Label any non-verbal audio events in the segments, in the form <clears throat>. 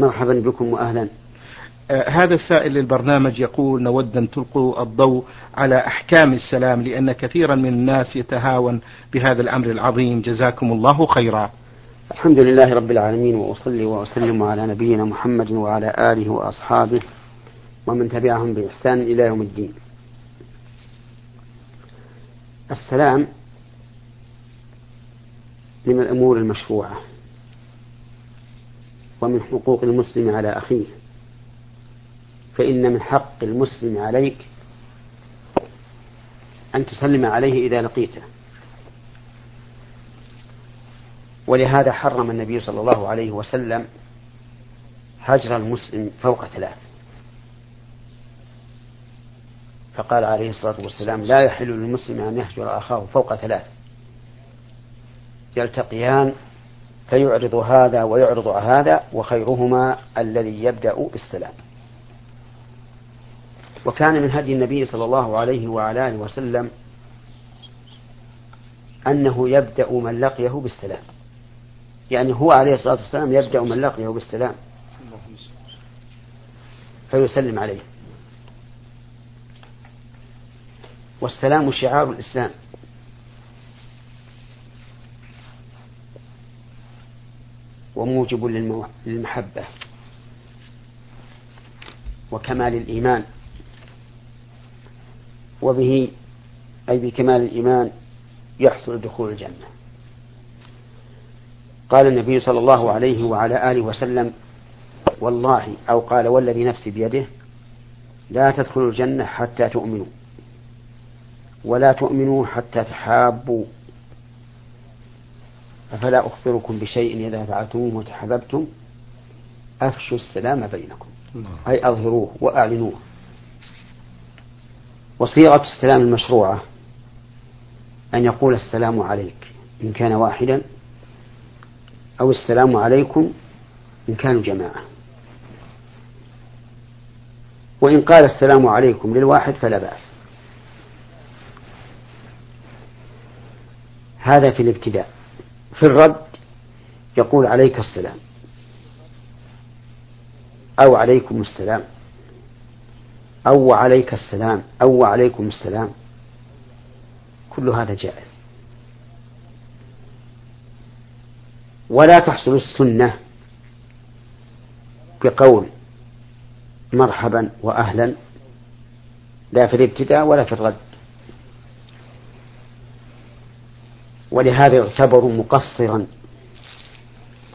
مرحبا بكم وأهلا. آه، هذا السائل للبرنامج يقول نود أن تلقوا الضوء على أحكام السلام لأن كثيرا من الناس يتهاون بهذا الأمر العظيم. جزاكم الله خيرا. الحمد لله رب العالمين وأصلي وأسلم على نبينا محمد وعلى آله وأصحابه ومن تبعهم بإحسان إلى يوم الدين. السلام من الأمور المشروعة. ومن حقوق المسلم على أخيه. فإن من حق المسلم عليك أن تسلم عليه إذا لقيته. ولهذا حرم النبي صلى الله عليه وسلم هجر المسلم فوق ثلاث. فقال عليه الصلاة والسلام لا يحل للمسلم أن يهجر أخاه فوق ثلاث. يلتقيان فيعرض هذا ويعرض هذا وخيرهما الذي يبدأ بالسلام. وكان من هدي النبي صلى الله عليه وعلى آله وسلم أنه يبدأ من لقيه بالسلام. يعني هو عليه الصلاة والسلام يبدأ من لقيه بالسلام. فيسلم عليه. والسلام شعار الإسلام. وموجب للمحبة وكمال الإيمان. وبه أي بكمال الإيمان يحصل دخول الجنة. قال النبي صلى الله عليه وعلى آله وسلم والله أو قال والذي نفسي بيده لا تدخلوا الجنة حتى تؤمنوا ولا تؤمنوا حتى تحابوا أفلا أخبركم بشيء إذا فعلتموه وتحببتم؟ أفشوا السلام بينكم. أي أظهروه وأعلنوه. وصيغة السلام المشروعة. أن يقول السلام عليك إن كان واحدا أو السلام عليكم إن كانوا جماعة. وإن قال السلام عليكم للواحد فلا بأس. هذا في الابتداء. في الرد يقول عليك السلام. أو عليكم السلام. أو عليك السلام. أو عليكم السلام. كل هذا جائز. ولا تحصل السنة بقول مرحبا وأهلا لا في الابتداء ولا في الرد. ولهذا يعتبر مقصرا.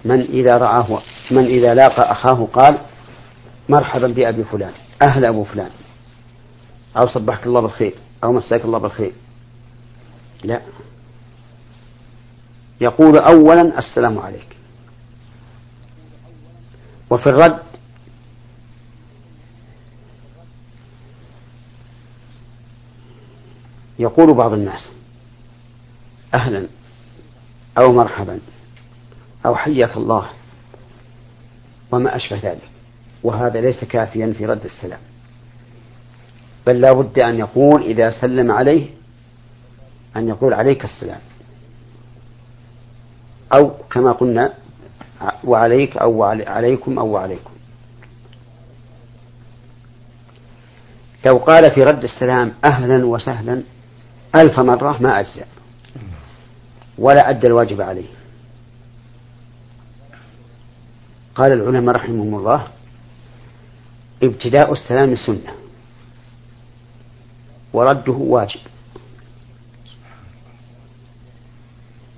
من إذا رآه من إذا لاقى أخاه قال مرحبا بأبي فلان أهلا أبو فلان. أو صبحك الله بالخير. أو مساك الله بالخير. لا. يقول أولا السلام عليك. وفي الرد يقول بعض الناس أهلا أو مرحبا أو حياك الله وما أشبه ذلك. وهذا ليس كافيا في رد السلام. بل لا بد أن يقول إذا سلم عليه أن يقول عليك السلام. أو كما قلنا وعليك أو عليكم أو وعليكم. لو قال في رد السلام أهلا وسهلا ألف مرة ما أجزأ. ولا أدى الواجب عليه. قال العلماء رحمهم الله ابتداء السلام سنة. ورده واجب.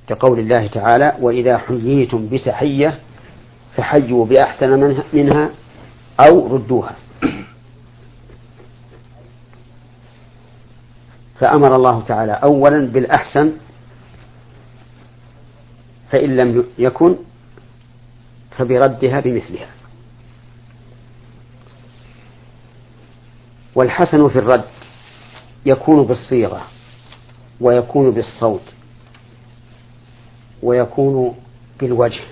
كقول الله تعالى وإذا حييتم بتحية فحيوا بأحسن منها أو ردوها. فأمر الله تعالى أولا بالأحسن فإن لم يكن فبردها بمثلها. والحسن في الرد يكون بالصيغة ويكون بالصوت ويكون بالوجه.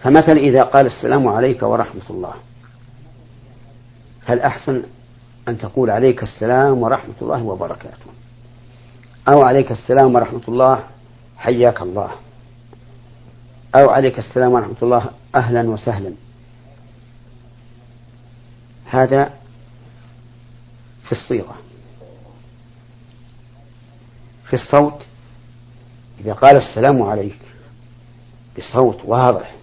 فمثلا إذا قال السلام عليك ورحمة الله فالأحسن أن تقول عليك السلام ورحمة الله وبركاته. أو عليك السلام ورحمة الله حياك الله. أو عليك السلام ورحمة الله أهلا وسهلا. هذا في الصيغة. في الصوت إذا قال السلام عليك بصوت واضح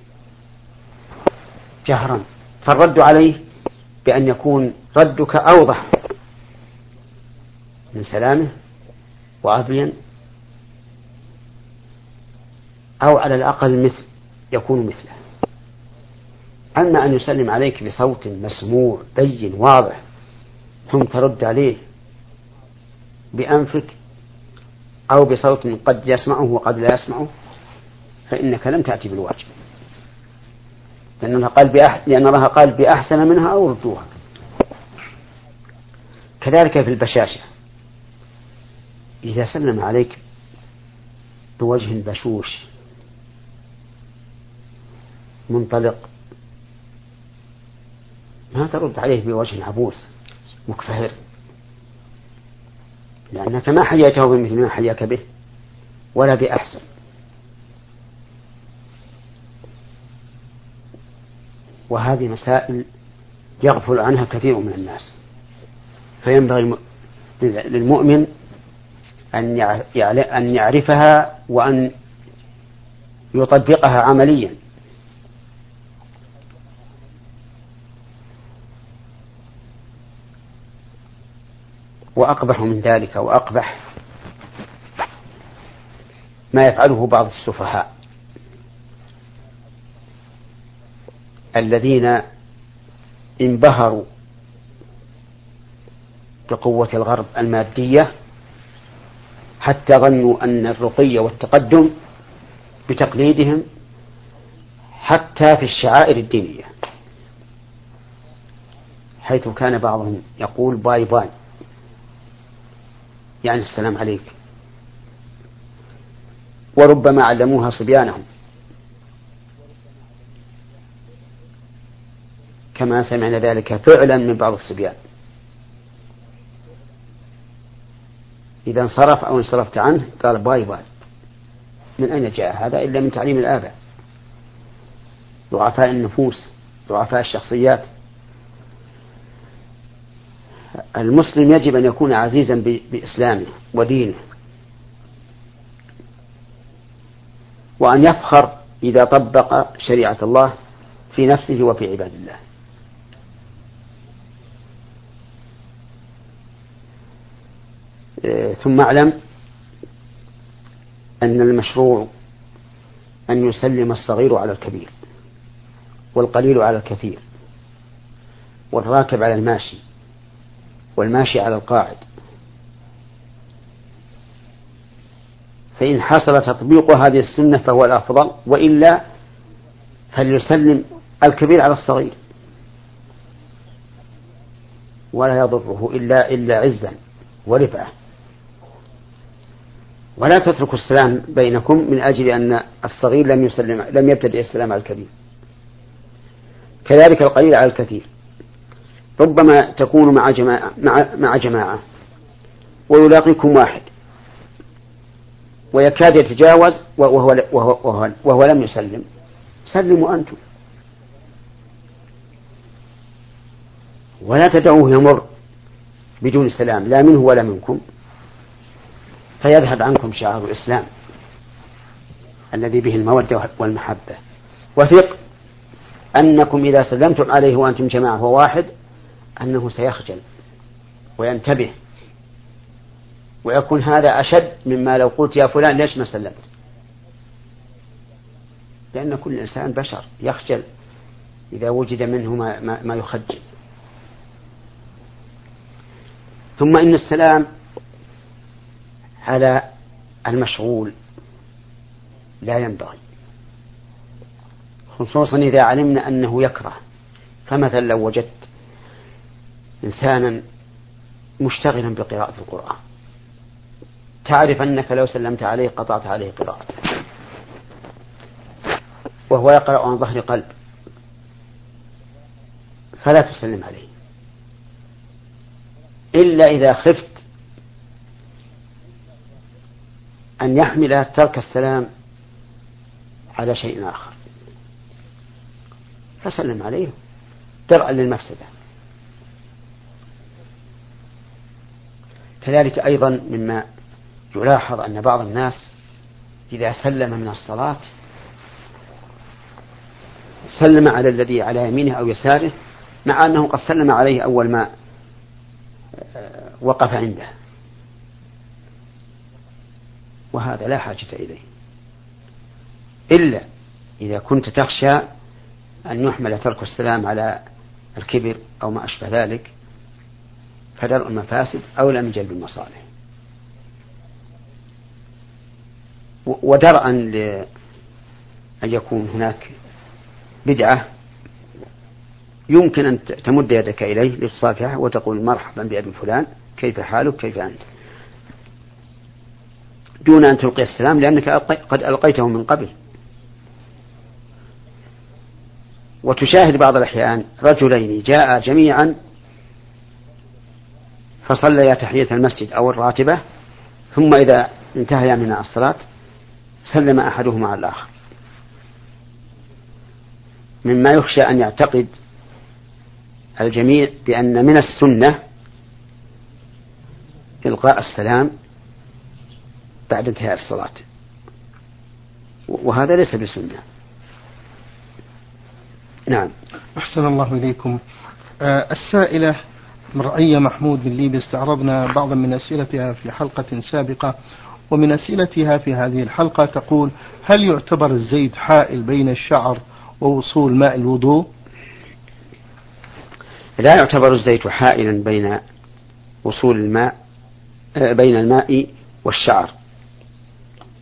جهرا فالرد عليه بأن يكون ردك أوضح من سلامه وأبين أو على الأقل مثل يكون مثله. أما أن يسلم عليك بصوت مسموع بين واضح ثم ترد عليه بأنفك أو بصوت قد يسمعه وقد لا يسمعه فإنك لم تأتي بالواجب. لأن الله قال بأح... لأن الله قال بأحسن منها أو ردوها. كذلك في البشاشة. إذا سلم عليك بوجه بشوش منطلق ما ترد عليه بوجه عبوس مكفهر. لأنك ما حييته بمثل ما حياك به ولا بأحسن. وهذه مسائل يغفل عنها كثير من الناس. فينبغي للمؤمن أن يعرفها وأن يطبقها عمليا. وأقبح من ذلك وأقبح ما يفعله بعض السفهاء الذين انبهروا بقوة الغرب المادية حتى ظنوا أن الرقي والتقدم بتقليدهم حتى في الشعائر الدينية. حيث كان بعضهم يقول باي باي. يعني السلام عليك. وربما علموها صبيانهم. كما سمعنا ذلك فعلا من بعض الصبيان. إذا انصرف أو انصرفت عنه قال باي باي. من أين جاء هذا؟ إلا من تعليم الآباء ضعفاء النفوس ضعفاء الشخصيات. المسلم يجب أن يكون عزيزا بإسلامه ودينه. وأن يفخر إذا طبق شريعة الله في نفسه وفي عباد الله. ثم أعلم أن المشروع أن يسلم الصغير على الكبير والقليل على الكثير والراكب على الماشي والماشي على القاعد. فإن حصل تطبيق هذه السنة فهو الأفضل وإلا فليسلم الكبير على الصغير. ولا يضره إلا إلا عزا ورفعة. ولا تتركوا السلام بينكم من أجل أن الصغير لم يسلم لم يبتدئ السلام على الكبير كذلك القليل على الكثير. ربما تكون مع جماعة مع, مع جماعة ويلاقيكم واحد ويكاد يتجاوز وهو, وهو, وهو, وهو لم يسلم. سلموا أنتم. ولا تدعوه يمر بدون سلام لا منه ولا منكم. فيذهب عنكم شعار الإسلام الذي به المودة والمحبة. وثق أنكم إذا سلمتم عليه وأنتم جماعة وواحد أنه سيخجل وينتبه ويكون هذا أشد مما لو قلت يا فلان ليش ما سلمت؟ لأن كل إنسان بشر يخجل إذا وجد منه ما, ما, ما يخجل. ثم إن السلام على المشغول لا ينبغي. خصوصا إذا علمنا أنه يكره. فمثلا لو وجدت إنسانا مشتغلا بقراءة القرآن. تعرف أنك لو سلمت عليه قطعت عليه قراءته. وهو يقرأ عن ظهر قلب. فلا تسلم عليه. إلا إذا خفت أن يحمل ترك السلام على شيء آخر. فسلم عليه. درءا للمفسدة. كذلك أيضا مما يلاحظ أن بعض الناس إذا سلم من الصلاة سلم على الذي على يمينه أو يساره مع أنه قد سلم عليه أول ما آه، وقف عنده. وهذا لا حاجة إليه. إلا إذا كنت تخشى أن يحمل ترك السلام على الكبر أو ما أشبه ذلك فدرء المفاسد أولى من جلب المصالح. ودرءا لأن يكون هناك بدعة يمكن أن تمد يدك إليه لتصافحه وتقول مرحبا بأبي فلان كيف حالك؟ كيف أنت؟ دون أن تلقي السلام لأنك قد ألقيته من قبل. وتشاهد بعض الأحيان رجلين جاء جميعا فصليا تحية المسجد أو الراتبة ثم إذا انتهيا من الصلاة سلم أحدهما على الآخر. مما يخشى أن يعتقد الجميع بأن من السنة إلقاء السلام بعد انتهاء الصلاة. وهذا ليس بسنة. نعم. أحسن الله إليكم. آه السائلة مرعية محمود من ليبيا استعرضنا بعضا من أسئلتها في حلقة سابقة ومن أسئلتها في هذه الحلقة تقول هل يعتبر الزيت حائل بين الشعر ووصول ماء الوضوء؟ لا يعتبر الزيت حائلا بين وصول الماء آه، بين الماء والشعر.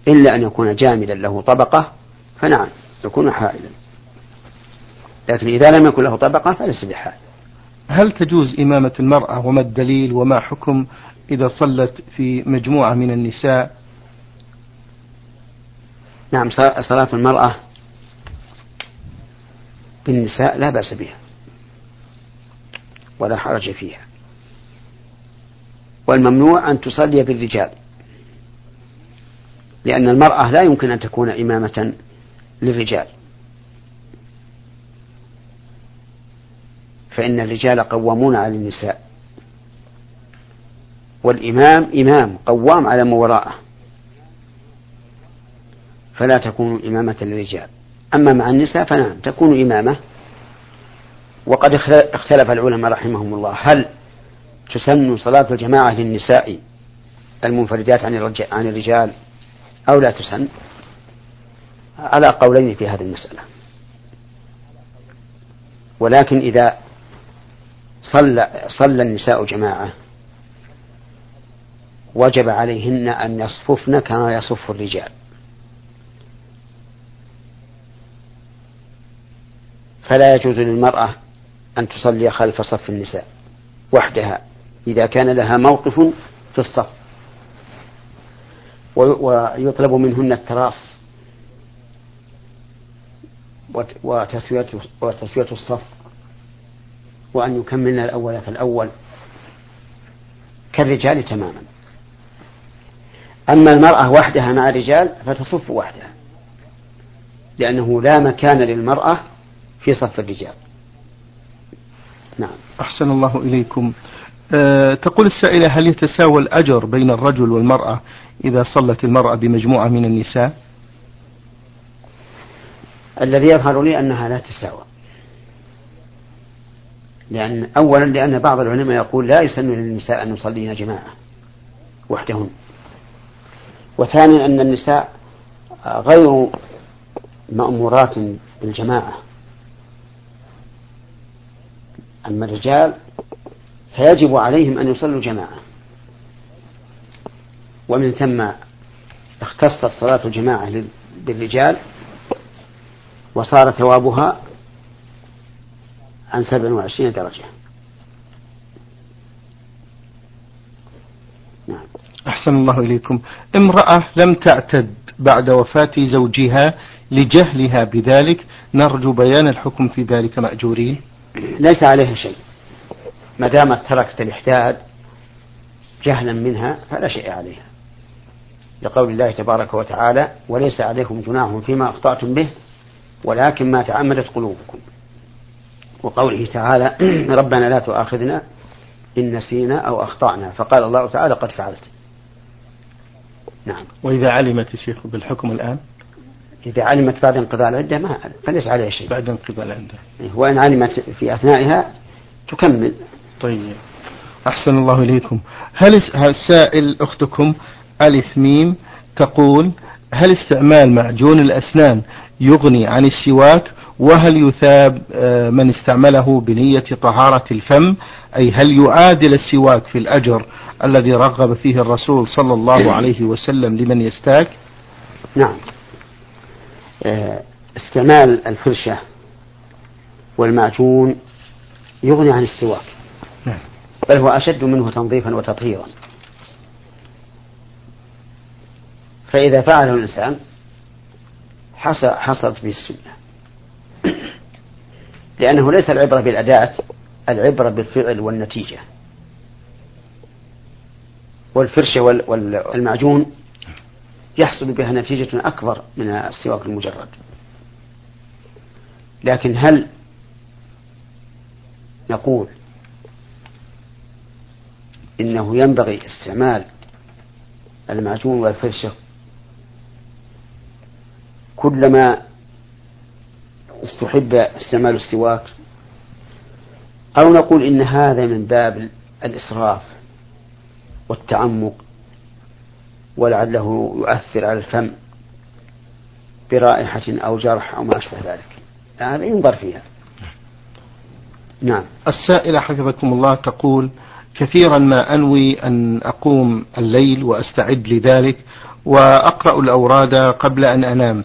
إلا أن يكون جامدا له طبقة فنعم يكون حائلا. لكن إذا لم يكن له طبقة فليس بحائل. هل تجوز إمامة المرأة وما الدليل وما حكم إذا صلت في مجموعة من النساء؟ نعم صلاة المرأة بالنساء لا بأس بها ولا حرج فيها. والممنوع أن تصلي بالرجال. لأن المرأة لا يمكن أن تكون إمامة للرجال. فإن الرجال قوامون على النساء. والإمام إمام قوام على ما وراءه فلا تكون إمامة للرجال. أما مع النساء فنعم تكون إمامة. وقد اختلف العلماء رحمهم الله. هل تسن صلاة الجماعة للنساء المنفردات عن الرجال؟ أو لا تسن على قولين في هذه المسألة. ولكن إذا صلى صلى النساء جماعة وجب عليهن أن يصففن كما يصف الرجال. فلا يجوز للمرأة أن تصلي خلف صف النساء وحدها. إذا كان لها موقف في الصف. ويطلب منهن التراص وتسوية وتسوية الصف وأن يكملن الأول فالأول كالرجال تماما. أما المرأة وحدها مع الرجال فتصف وحدها لأنه لا مكان للمرأة في صف الرجال. نعم. أحسن الله إليكم. تقول السائلة هل يتساوى الأجر بين الرجل والمرأة إذا صلت المرأة بمجموعة من النساء؟ الذي يظهر لي أنها لا تساوى. لأن أولا لأن بعض العلماء يقول لا يسن للنساء أن يصلين جماعة وحدهن. وثانيا أن النساء غير مأمورات بالجماعة. أما الرجال فيجب عليهم أن يصلوا جماعة ومن ثم اختصت صلاة الجماعة بالرجال وصار ثوابها عن سبع وعشرين درجة. نعم. أحسن الله إليكم. امرأة لم تعتد بعد وفاة زوجها لجهلها بذلك. نرجو بيان الحكم في ذلك مأجورين. ليس عليها شيء. ما دامت تركت الإحداد جهلا منها فلا شيء عليها. لقول الله تبارك وتعالى وليس عليكم جناح فيما أخطأتم به ولكن ما تعمدت قلوبكم. وقوله تعالى <clears throat> ربنا لا تؤاخذنا إن نسينا أو أخطأنا. فقال الله تعالى قد فعلت. نعم. وإذا علمت الشيخ بالحكم الآن؟ إذا علمت بعد انقضاء العدة ما فليس عليها شيء. بعد انقضاء العدة. إيه، وإن علمت في أثنائها تكمل. طيب. أحسن الله إليكم. هل السائل أختكم ألف ميم تقول هل استعمال معجون الأسنان يغني عن السواك وهل يثاب آه، من استعمله بنية طهارة الفم؟ أي هل يعادل السواك في الأجر الذي رغب فيه الرسول صلى الله عليه وسلم لمن يستاك؟ نعم. آه، استعمال الفرشة والمعجون يغني عن السواك نعم. بل هو أشد منه تنظيفا وتطهيرا. فإذا فعله الإنسان حصلت به السنة <coughs> لأنه ليس العبرة بالأداة العبرة بالفعل والنتيجة. والفرشة والمعجون يحصل بها نتيجة أكبر من السواك المجرد. لكن هل نقول إنه ينبغي استعمال المعجون والفرشة كلما استحب استعمال السواك أو نقول إن هذا من باب الإسراف والتعمق ولعله يؤثر على الفم برائحة أو جرح أو ما أشبه ذلك. هذا ينظر فيها. نعم. السائلة حفظكم الله تقول كثيرا ما أنوي أن أقوم الليل وأستعد لذلك وأقرأ الأوراد قبل أن أنام.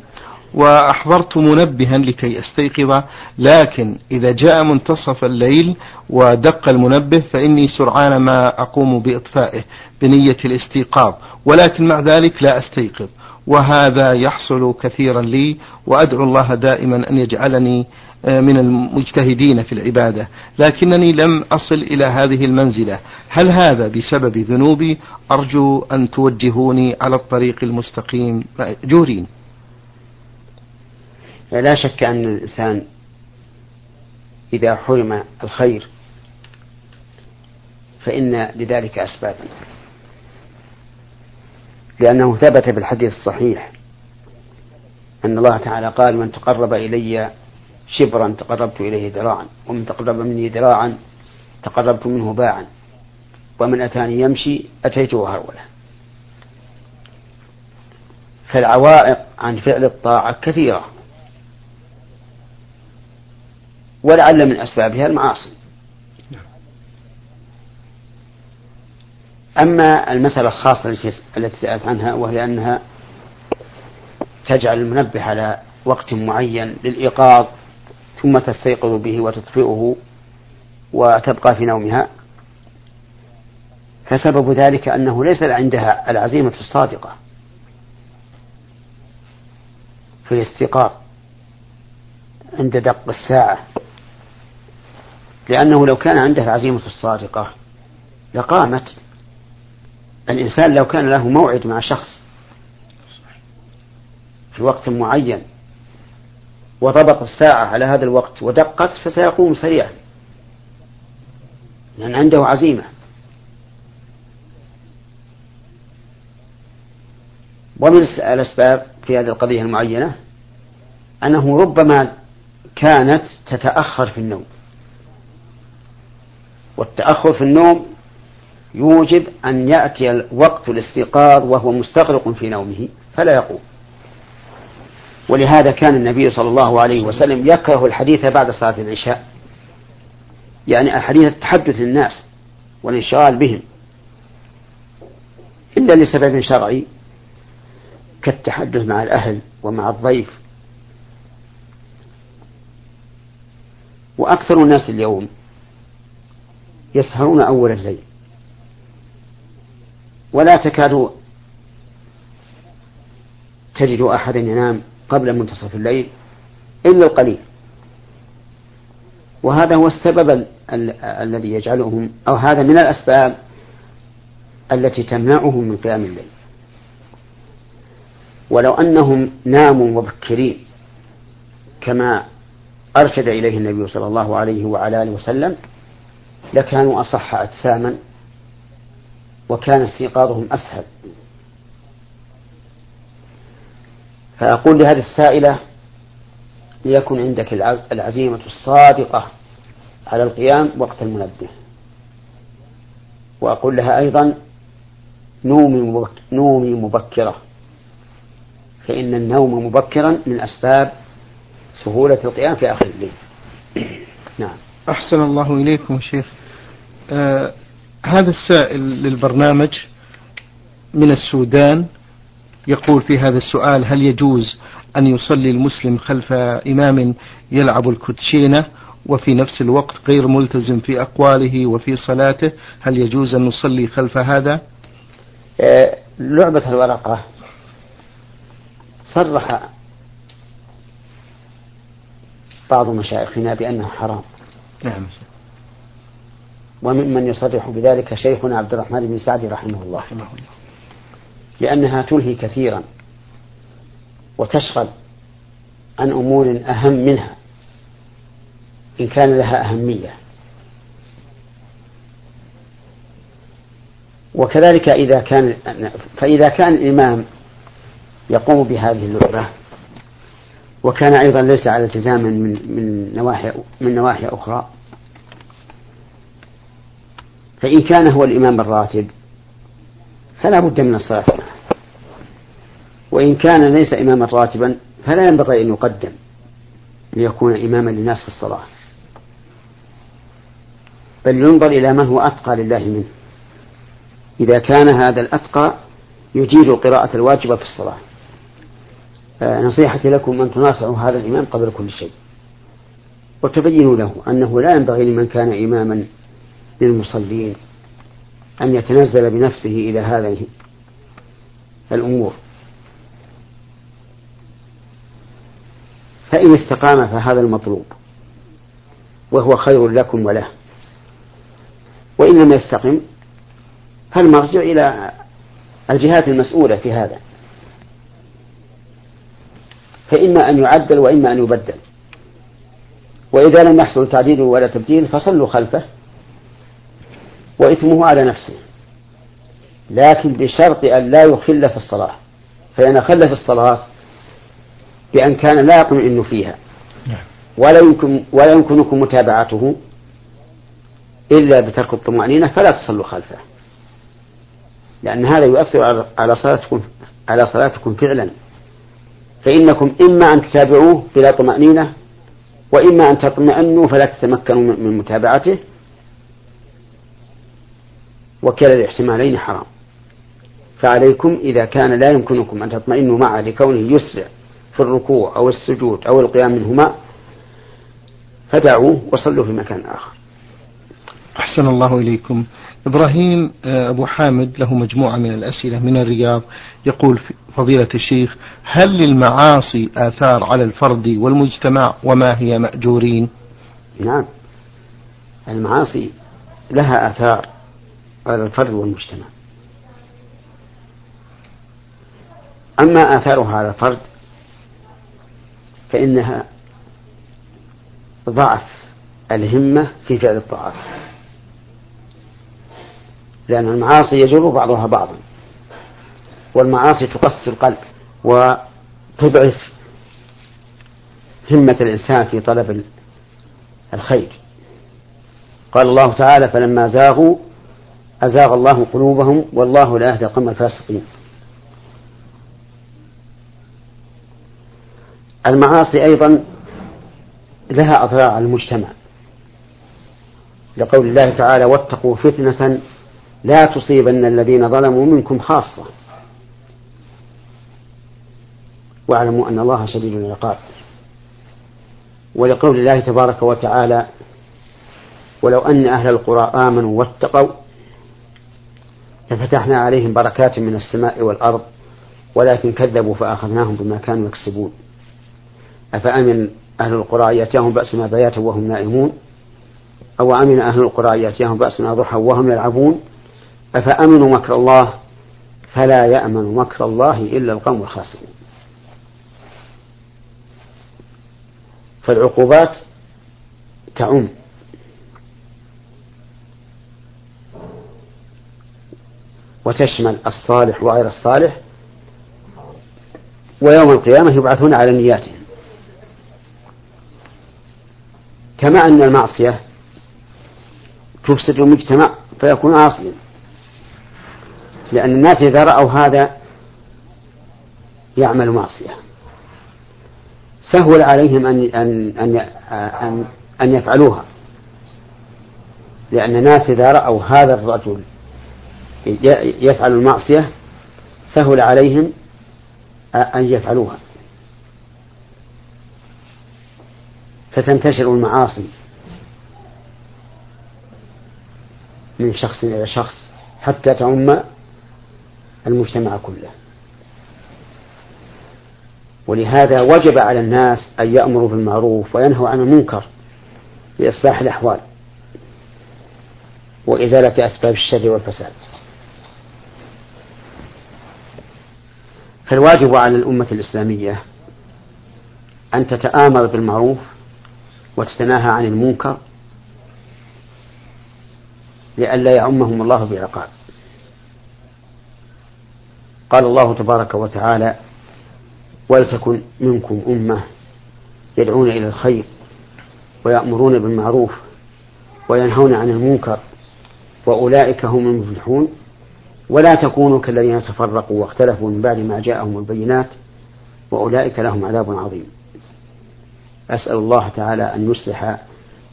وأحضرت منبها لكي أستيقظ لكن إذا جاء منتصف الليل ودق المنبه فإني سرعان ما أقوم بإطفائه بنية الاستيقاظ ولكن مع ذلك لا أستيقظ. وهذا يحصل كثيرا لي وأدعو الله دائما أن يجعلني آه، من المجتهدين في العبادة. لكنني لم أصل إلى هذه المنزلة. هل هذا بسبب ذنوبي؟ أرجو أن توجهوني على الطريق المستقيم. مأجورين لا شك أن الإنسان إذا حرم الخير فإن لذلك أسبابا. لأنه ثبت في الحديث الصحيح أن الله تعالى قال من تقرب إلي شبرا تقربت إليه ذراعا ومن تقرب مني ذراعا تقربت منه باعا ومن أتاني يمشي أتيته هرولا فالعوائق عن فعل الطاعة كثيرة ولعل من أسبابها المعاصي. أما المسألة الخاصة التي سألت عنها وهي أنها تجعل المنبه على وقت معين للإيقاظ ثم تستيقظ به وتطفئه وتبقى في نومها. فسبب ذلك أنه ليس عندها العزيمة الصادقة في الاستيقاظ عند دق الساعة لأنه لو كان عنده العزيمة الصادقة لقامت الإنسان لو كان له موعد مع شخص في وقت معين وضبط الساعة على هذا الوقت ودقت فسيقوم سريعا لأن عنده عزيمة. ومن الأسباب في هذه القضية المعينة أنه ربما كانت تتأخر في النوم. والتأخر في النوم يوجب أن يأتي وقت الاستيقاظ وهو مستغرق في نومه فلا يقوم. ولهذا كان النبي صلى الله عليه وسلم يكره الحديث بعد صلاة العشاء. يعني الحديث التحدث الناس والانشغال بهم. إلا لسبب شرعي كالتحدث مع الأهل ومع الضيف. وأكثر الناس اليوم يسهرون أول الليل. ولا تكاد تجد أحدا ينام قبل منتصف الليل إلا القليل. وهذا هو السبب ال ال الذي يجعلهم أو هذا من الأسباب التي تمنعهم من قيام الليل. ولو أنهم ناموا مبكرين كما أرشد إليه النبي صلى الله عليه وعلى آله وسلم لكانوا أصح أجساما وكان استيقاظهم أسهل. فأقول لهذه السائلة ليكن عندك العزيمة الصادقة على القيام وقت المنبه. وأقول لها أيضا نومي نومي مبكرة. فإن النوم مبكرا من أسباب سهولة القيام في آخر الليل. نعم. أحسن الله إليكم شيخ. آه هذا السائل للبرنامج من السودان يقول في هذا السؤال هل يجوز أن يصلي المسلم خلف إمام يلعب الكوتشينة وفي نفس الوقت غير ملتزم في أقواله وفي صلاته؟ هل يجوز أن نصلي خلف هذا؟ آه لعبة الورقة. صرح بعض مشايخنا بأنه حرام. نعم. وممن يصرح بذلك شيخنا عبد الرحمن بن سعد رحمه الله. لأنها تلهي كثيرا وتشغل عن أمور أهم منها إن كان لها أهمية. وكذلك إذا كان فإذا كان الإمام يقوم بهذه اللعبة وكان أيضا ليس على التزام من من نواحي من نواحي أخرى فإن كان هو الإمام الراتب فلا بد من الصلاة معه. وإن كان ليس إماما راتبا فلا ينبغي أن يقدم ليكون إماما للناس في الصلاة. بل ينظر إلى من هو أتقى لله منه. إذا كان هذا الأتقى يجيد القراءة الواجبة في الصلاة. آه، نصيحتي لكم أن تناصحوا هذا الإمام قبل كل شيء. وتبينوا له أنه لا ينبغي لمن كان إماما للمصلين أن يتنزل بنفسه إلى هذه الأمور. فإن استقام فهذا المطلوب وهو خير لكم وله. وإن لم يستقم فالمرجع إلى الجهات المسؤولة في هذا. فإما أن يعدل وإما أن يبدل. وإذا لم يحصل تعديل ولا تبديل فصلوا خلفه. وإثمه على نفسه. لكن بشرط أن لا يخل في الصلاة. فإن خل في الصلاة بأن كان لا يطمئن فيها. ولا يمكن ولا يمكنكم متابعته إلا بترك الطمأنينة فلا تصلوا خلفه. لأن هذا يؤثر على صلاتكم على صلاتكم فعلا. فإنكم إما أن تتابعوه بلا طمأنينة وإما أن تطمئنوا فلا تتمكنوا من متابعته وكلا الاحتمالين حرام. فعليكم إذا كان لا يمكنكم أن تطمئنوا معه لكونه يسرع في الركوع أو السجود أو القيام منهما فدعوه وصلوا في مكان آخر. أحسن الله إليكم. إبراهيم آه، أبو حامد له مجموعة من الأسئلة من الرياض. يقول فضيلة الشيخ هل للمعاصي آثار على الفرد والمجتمع وما هي مأجورين؟ نعم. المعاصي لها آثار. على الفرد والمجتمع. أما آثارها على الفرد فإنها ضعف الهمة في فعل الطاعات. لأن المعاصي يجر بعضها بعضا والمعاصي تقسي القلب وتضعف همة الإنسان في طلب الخير. قال الله تعالى فلما زاغوا أزاغ الله قلوبهم والله لا يهدي القوم الفاسقين. المعاصي أيضا لها أضرار على المجتمع. لقول الله تعالى واتقوا فتنة لا تصيبن الذين ظلموا منكم خاصة واعلموا أن الله شديد العقاب. ولقول الله تبارك وتعالى ولو أن أهل القرى آمنوا واتقوا لفتحنا عليهم بركات من السماء والأرض ولكن كذبوا فأخذناهم بما كانوا يكسبون. أفأمن أهل القرى يأتيهم بأسنا بياتا وهم نائمون؟ أو أمن أهل القرى يأتيهم بأسنا ضحى وهم يلعبون؟ أفأمنوا مكر الله؟ فلا يأمن مكر الله إلا القوم الخاسرون. فالعقوبات تعم. وتشمل الصالح وغير الصالح ويوم القيامة يبعثون على نياتهم. كما أن المعصية تفسد المجتمع فيكون عاصيا. لأن الناس إذا رأوا هذا يعمل معصية. سهل عليهم أن أن أن أن, أن يفعلوها. لأن الناس إذا رأوا هذا الرجل يفعل المعصية سهل عليهم أن يفعلوها. فتنتشر المعاصي من شخص إلى شخص حتى تعم المجتمع كله. ولهذا وجب على الناس أن يأمروا بالمعروف وينهوا عن المنكر لإصلاح الأحوال وإزالة أسباب الشر والفساد. فالواجب على الأمة الإسلامية أن تتآمر بالمعروف وتتناهى عن المنكر لئلا يعمهم الله بعقاب. قال الله تبارك وتعالى ولتكن منكم أمة يدعون إلى الخير ويأمرون بالمعروف وينهون عن المنكر وأولئك هم المفلحون. ولا تكونوا كالذين تفرقوا واختلفوا من بعد ما جاءهم البينات وأولئك لهم عذاب عظيم. أسأل الله تعالى أن يصلح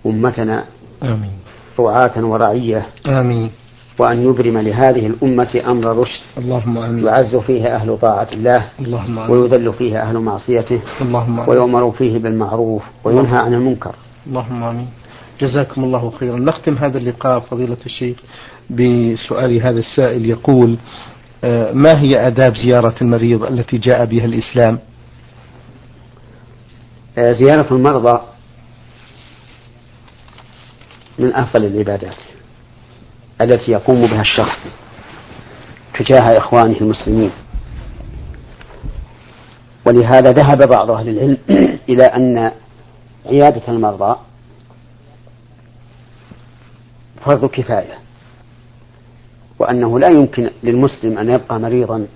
أمتنا آمين. رعاة ورعية آمين. وأن يبرم لهذه الأمة أمر رشد. اللهم آمين. يعز فيه أهل طاعة الله اللهم آمين. ويذل فيه أهل معصيته اللهم آمين. ويؤمر فيه بالمعروف وينهى عن المنكر. اللهم آمين. جزاكم الله خيرا. نختم هذا اللقاء فضيلة الشيخ بسؤال هذا السائل يقول آه، ما هي آداب زيارة المريض التي جاء بها الإسلام؟ آه، زيارة المرضى من أفضل العبادات. التي يقوم بها الشخص تجاه إخوانه المسلمين. ولهذا ذهب بعض أهل العلم <clears throat> إلى أن عيادة المرضى فرض كفاية. وأنه لا يمكن للمسلم أن يبقى مريضا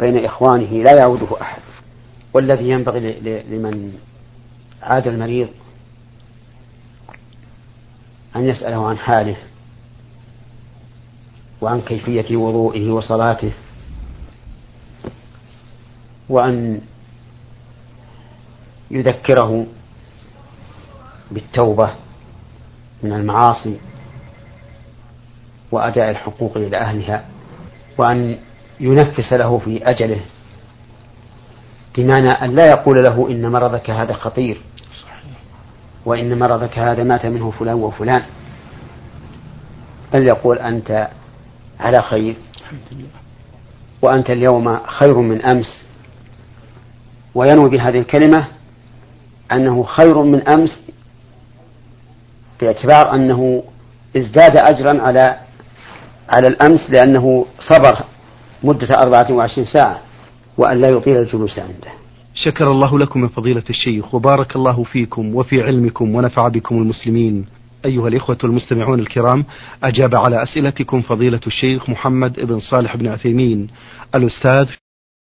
بين إخوانه لا يعوده أحد. والذي ينبغي لمن عاد المريض أن يسأله عن حاله وعن كيفية وضوئه وصلاته وأن يذكره بالتوبة من المعاصي وأداء الحقوق إلى أهلها وأن ينفس له في أجله بمعنى أن لا يقول له إن مرضك هذا خطير وإن مرضك هذا مات منه فلان وفلان بل يقول أنت على خير وأنت اليوم خير من أمس وينوي بهذه الكلمة أنه خير من أمس باعتبار أنه ازداد أجرا على على الأمس لأنه صبر مدة أربعة وعشرين ساعة وأن لا يطيل الجلوس عنده. شكر الله لكم من فضيلة الشيخ وبارك الله فيكم وفي علمكم ونفع بكم المسلمين. أيها الإخوة المستمعون الكرام أجاب على أسئلتكم فضيلة الشيخ محمد بن صالح بن عثيمين الأستاذ